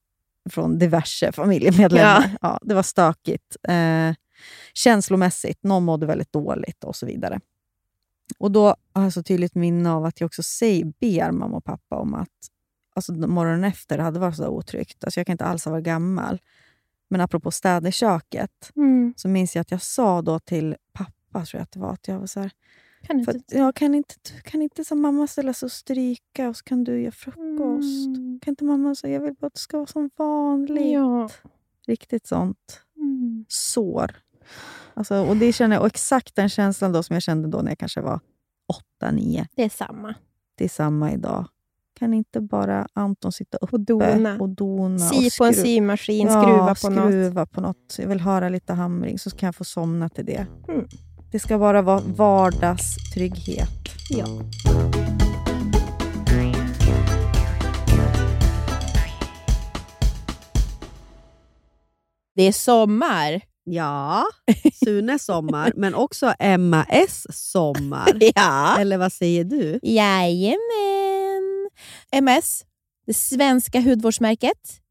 från diverse familjemedlemmar. Ja. det var stökigt. Eh, känslomässigt, någon mådde väldigt dåligt och så vidare. Och Då har jag så tydligt minne av att jag också säger, ber mamma och pappa om att alltså, morgonen efter hade varit så otryggt. Alltså, jag kan inte alls ha varit gammal. Men apropå städa i köket, Mm. så minns jag att jag sa då till pappa, tror jag att det var, att jag var så här, Kan inte... att, jag kan inte, kan inte som mamma ställa sig och stryka och så kan du göra frukost. Mm. Kan inte mamma säga jag vill bara att det ska vara som vanligt? Ja. Riktigt sånt Mm. sår. Alltså, och det känner och exakt den känslan då som jag kände då när jag kanske var åtta, nio. Det är samma. Det är samma idag. Kan inte bara Anton sitta uppe Och dona. och dona? Sy och på en symaskin, ja, skruva på något. skruva på något. Jag vill höra lite hamring så kan jag få somna till det. Mm. Det ska bara vara vardagstrygghet. Ja. Det är sommar. Ja, Sunes sommar, men också Emma S sommar. Ja. Eller vad säger du? Jajamän. MS, det svenska hudvårdsmärket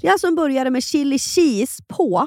Det är alltså en burgare med chili cheese på.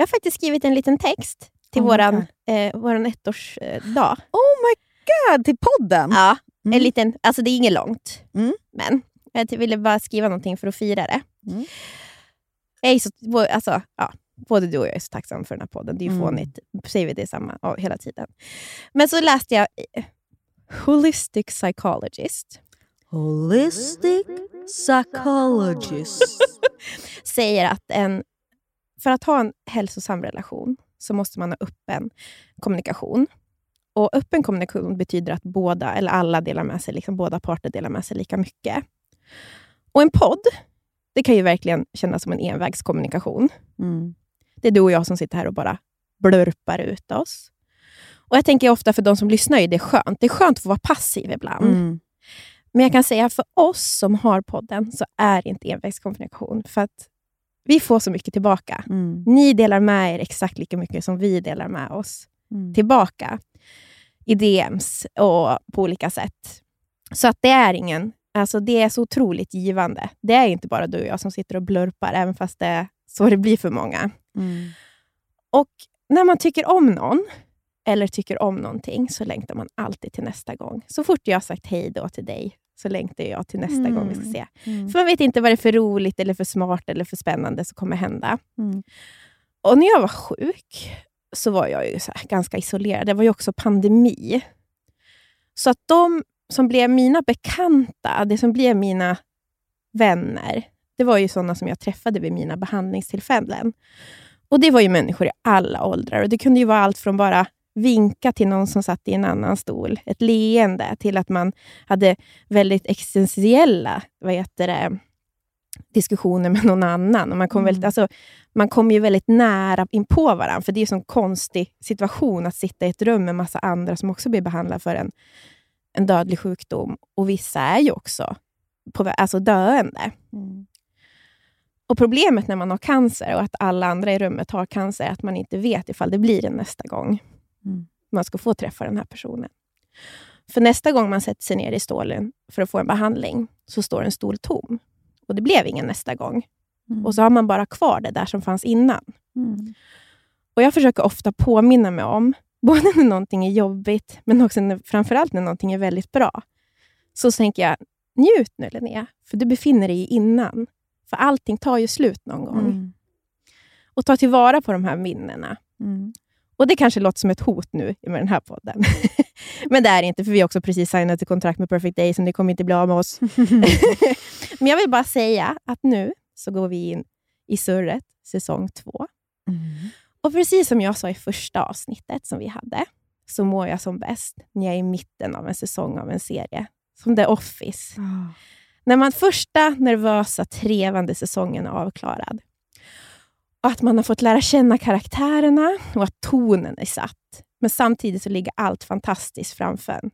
Jag har faktiskt skrivit en liten text till Oh våran, eh, våran ettårsdag. Oh my god, till podden! Ja, Mm. en liten, alltså det är inget långt, Mm. men jag ville bara skriva någonting för att fira det. Mm. Jag är så, alltså, ja, både du och jag är så tacksam för den här podden. Det är ju Mm. fånigt, säger vi det samma ja, hela tiden. Men så läste jag eh, Holistic Psychologist Holistic psychologist. säger att en, för att ha en hälsosam relation så måste man ha öppen kommunikation. Och Öppen kommunikation betyder att båda, eller alla delar med sig, liksom båda parter delar med sig lika mycket. Och en podd, det kan ju verkligen kännas som en envägskommunikation. Mm. Det är du och jag som sitter här och bara blurpar ut oss. Och Jag tänker ofta för de som lyssnar, är det skönt. Det är skönt att få vara passiv ibland. Mm. Men jag kan säga för oss som har podden så är det inte envägskommunikation. För att vi får så mycket tillbaka. Mm. Ni delar med er exakt lika mycket som vi delar med oss Mm. tillbaka i DMs och på olika sätt. Så att det är ingen... Alltså det är så otroligt givande. Det är inte bara du och jag som sitter och blurpar, även fast det är så det blir för många. Mm. Och när man tycker om någon, eller tycker om någonting, så längtar man alltid till nästa gång. Så fort jag har sagt hej då till dig, så längtar jag till nästa Mm. gång vi ska se. Mm. För man vet inte vad det är för roligt, eller för smart eller för spännande som kommer hända. Mm. Och när jag var sjuk så var jag ju ganska isolerad. Det var ju också pandemi. Så att de som blev mina bekanta, det som blev mina vänner, det var ju sådana som jag träffade vid mina behandlingstillfällen. Och Det var ju människor i alla åldrar. Och Det kunde ju vara allt från bara vinka till någon som satt i en annan stol, ett leende, till att man hade väldigt existentiella vad heter det, diskussioner med någon annan. Och man, kom väldigt, alltså, man kom ju väldigt nära in på varandra, för det är en sån konstig situation att sitta i ett rum med massa andra som också blir behandlade för en, en dödlig sjukdom. Och vissa är ju också på, alltså döende. Mm. Och Problemet när man har cancer och att alla andra i rummet har cancer är att man inte vet ifall det blir en nästa gång Mm. man ska få träffa den här personen. För nästa gång man sätter sig ner i stolen för att få en behandling så står en stol tom. Och det blev ingen nästa gång. Mm. Och så har man bara kvar det där som fanns innan. Mm. Och Jag försöker ofta påminna mig om, både när någonting är jobbigt, men också när, framförallt när någonting är väldigt bra. Så tänker jag, njut nu Linnea, för du befinner dig i innan. För allting tar ju slut någon gång. Mm. Och ta tillvara på de här minnena. Mm. Och Det kanske låter som ett hot nu med den här podden. Men det är det inte, för vi har också precis signat ett kontrakt med Perfect Day, så ni kommer inte bli av med oss. Men jag vill bara säga att nu så går vi in i surret, säsong två. Mm. Och precis som jag sa i första avsnittet som vi hade, så mår jag som bäst när jag är i mitten av en säsong av en serie. Som The Office. Ah. När man första nervösa, trevande säsongen är avklarad. Och att man har fått lära känna karaktärerna och att tonen är satt. Men samtidigt så ligger allt fantastiskt framför en.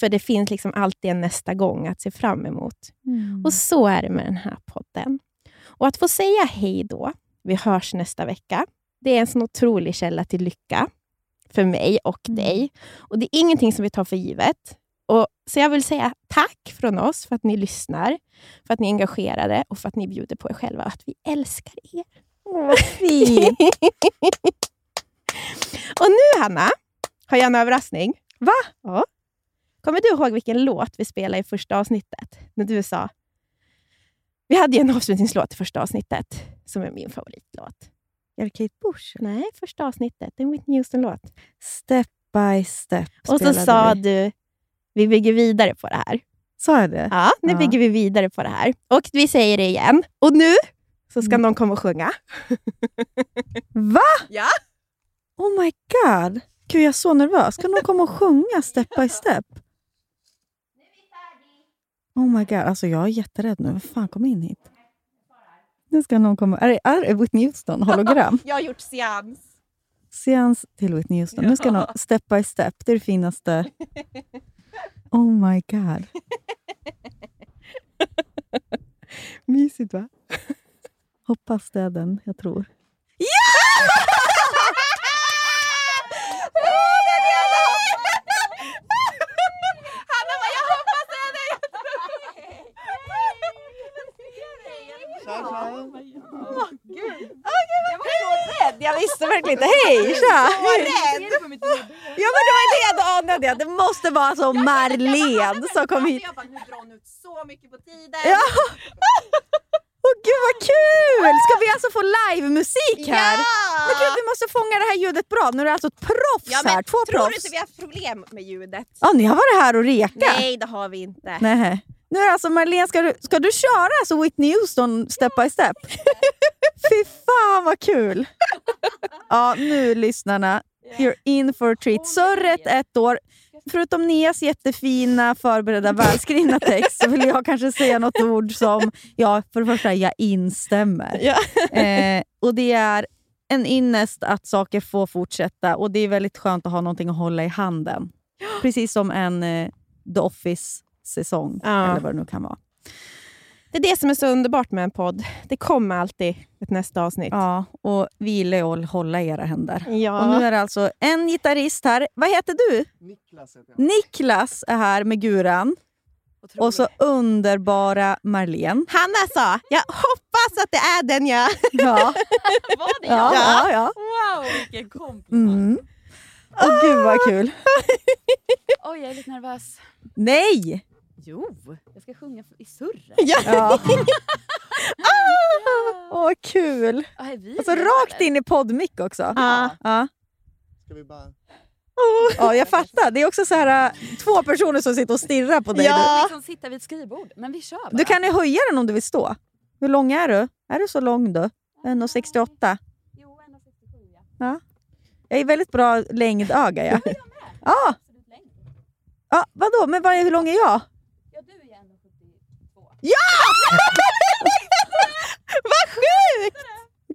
För det finns liksom alltid en nästa gång att se fram emot. Mm. Och så är det med den här podden. Och att få säga hej då, vi hörs nästa vecka, det är en sån otrolig källa till lycka. för mig och dig. Och Det är ingenting som vi tar för givet. Och, så jag vill säga tack från oss för att ni lyssnar, för att ni är engagerade och för att ni bjuder på er själva. Att vi älskar er. Vad fint. Och nu, Hanna, har jag en överraskning. Va? Ja. Kommer du ihåg vilken låt vi spelade i första avsnittet? När du sa... Vi hade ju en avslutningslåt i första avsnittet, som är min favoritlåt. Är det Kate Bush? Nej, första avsnittet. Det är en Whitney Houston-låt. Step by step Och så sa vi. du, vi bygger vidare på det här. Sa jag det? Ja, nu Ja. bygger vi vidare på det här. Och vi säger det igen. Och nu så ska Mm. någon komma och sjunga. Va? Ja. Oh my god. Gud, jag är så nervös. Ska någon komma och sjunga step by step? Oh my god, alltså jag är jätterädd nu. Vad fan, kom in hit. Nu ska någon komma. Är det, är det Whitney Houston hologram? Jag har gjort seans. Seans till Whitney Houston. Nu ska någon step by step. Det är det finaste. Oh my god. Mysigt va? Hoppas det är den jag tror. Bara, jag hoppas det är det jag Jag visste verkligen inte. Hej! Tja! Ja, men det var inte jag som anade det. Det måste vara så Marlene som kom hit. Jag bara, nu drar hon ut så mycket på tiden. Ja. Åh gud vad kul! Ska vi alltså få livemusik här? Men gud, vi måste fånga det här ljudet bra. Nu är det alltså ett proffs Ja, men här. Två tror du proffs. inte vi har problem med ljudet? Ja, ni har varit här och rekat? Nej, det har vi inte. Nej. Nu är det alltså Marlene, ska du, ska du köra alltså Whitney Houston step by step? Fy fan vad kul! Ja, nu lyssnarna. You're in for a treat. Surret ett år. Förutom Nias jättefina, förberedda, välskrivna text så vill jag kanske säga något ord som, ja, för det första, jag instämmer. Ja. Eh, och det är en ynnest att saker får fortsätta och det är väldigt skönt att ha någonting att hålla i handen. Precis som en eh, The Office-säsong, Ja. eller vad det nu kan vara. Det är det som är så underbart med en podd. Det kommer alltid ett nästa avsnitt. Ja, och vi gillar ju att hålla i era händer. Ja. Och nu är det alltså en gitarrist här. Vad heter du? Niklas heter jag. Niklas är här med guran. Och så underbara Marlene. Hanna sa, jag hoppas att det är den jag... Ja, Var det ja, jag? ja. ja. Wow, vilken komplimang. Mm. Och gud vad kul. Oj, jag är lite nervös. Nej! Jo, jag ska sjunga i surret. Ja. Åh, vad kul! Ah, är vi Alltså med, rakt in i poddmick också. Ja. Ja. Ska vi bara... ja, jag fattar. Det är också så här äh, två personer som sitter och stirrar på dig. Ja. Vi liksom sitta vid ett skrivbord, men vi kör bara. Du, du kan ju höja den om du vill stå. Hur lång är du? Är du så lång du? 1,68? Jo, 1,67 ja. Ja. Jag är väldigt bra längdöga. Ja. Ja. Absolut längre. ja, vadå? Men vad, hur lång är jag? Ja, du är 1,72. Vad sjukt!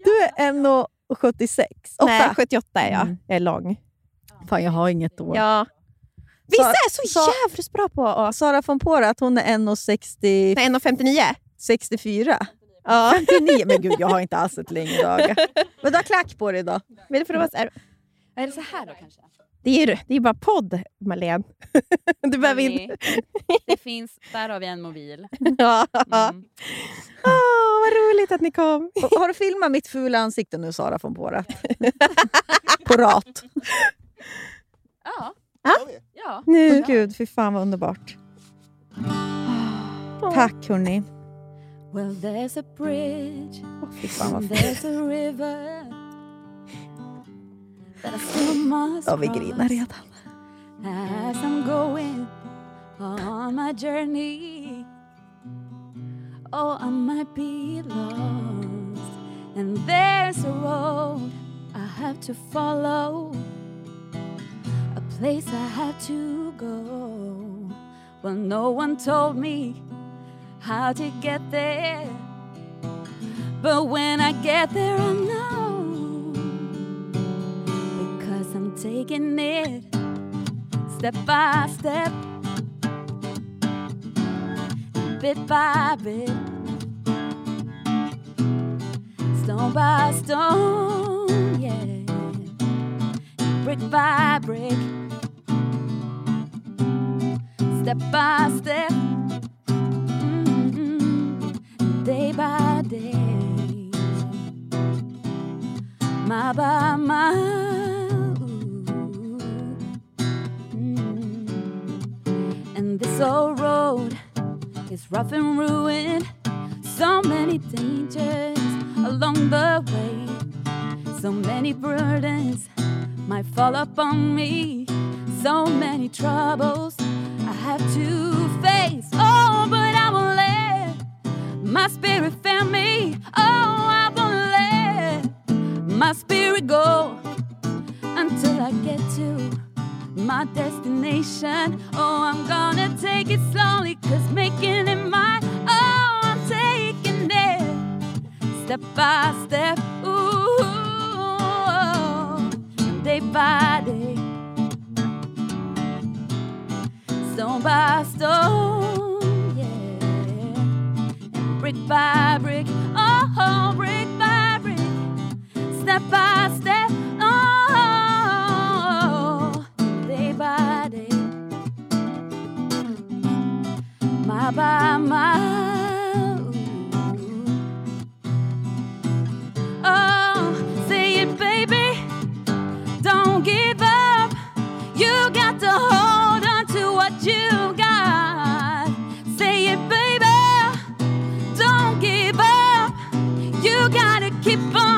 Du är 1,76. Nej, 78 är jag. Mm. Jag är lång. Fan, jag har inget år. Ja. Vissa Sa- är så sa- jävligt bra på att... Sara von Porat, hon är 1,60 Nej, 1,59. 64. Ja. 59. Men gud, jag har inte alls ett längdöga. Men du har klack på dig då? Vill du prova så? Är det så här då kanske? Det är ju det är bara podd, Marlene. Du behöver inte... Det finns, där har vi en mobil. Ja. Mm. Åh, vad roligt att ni kom. Har du filmat mitt fula ansikte nu, Sara von Porat? på rat. Ja, ja. Nu. Gud, fy fan vad underbart. Tack hörni. Well, there's a bridge, Åh, fy fan vad fint. Ja, oh, vi grinar redan. as I'm going on my journey. Oh, I might be lost, and there's a road I have to follow, a place I have to go. Well, no one told me how to get there, but when I get there, I know taking it step by step, bit by bit, stone by stone, yeah, brick by brick, step by step, mm, day by day, mile by mile. Rough and ruined. So many dangers along the way. So many burdens might fall upon me. So many troubles I have to face. Oh, but I won't let my spirit fail me. Oh, I won't let my spirit go until I get to my destination. Oh, I'm gonna take it slowly, cause making it mine. Oh, I'm taking it step by step. Ooh, day by day, stone by stone, yeah, and brick by brick. Oh, brick by brick, step by step. Mile by mile. Oh, say it, baby. Don't give up. You got to hold on to what you got. Say it, baby. Don't give up. You gotta keep on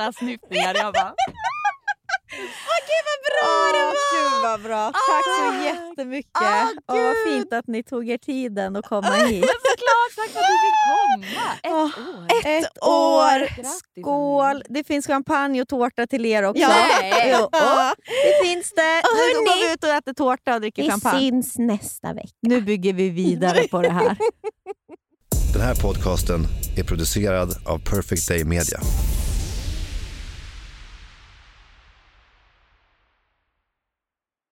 era snyftningar. Jag bara, Åh gud vad bra det Åh, var! Gud vad bra. Tack så jättemycket. Åh, Åh, vad gud. fint att ni tog er tiden att komma hit. men såklart, tack för att ni fick komma. Ett år. Ett år! Grattis, Skål! Det finns champagne och tårta till er också. Ja. Nej. Jo, åh, det finns det. Och Nu går vi ut och äter tårta och dricker Vi champagne. syns nästa vecka. Nu bygger vi vidare på det här. Den här podcasten är producerad av Perfect Day Media.